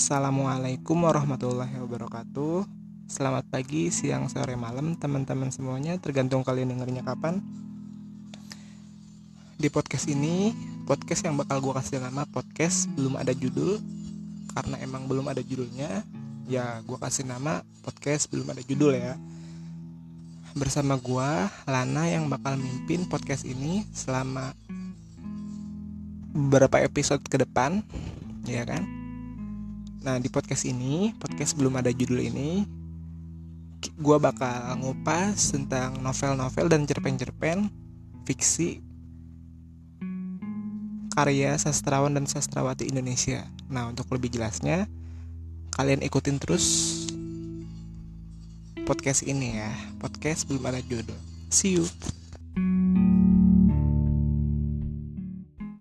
Assalamualaikum warahmatullahi wabarakatuh. Selamat pagi, siang, sore, malam Teman-teman semuanya. Tergantung kalian dengernya kapan. Di podcast ini Podcast yang bakal gue kasih nama podcast Belum ada judul. Karena emang belum ada judulnya Ya gue kasih nama podcast belum ada judul ya. Bersama gue Lana yang bakal mimpin podcast ini Selama beberapa episode ke depan Ya kan Nah di podcast ini, podcast belum ada judul ini, gue bakal ngupas tentang novel-novel dan cerpen-cerpen fiksi karya sastrawan dan sastrawati Indonesia. Nah untuk lebih jelasnya, kalian ikutin terus podcast ini ya, podcast belum ada judul. See you.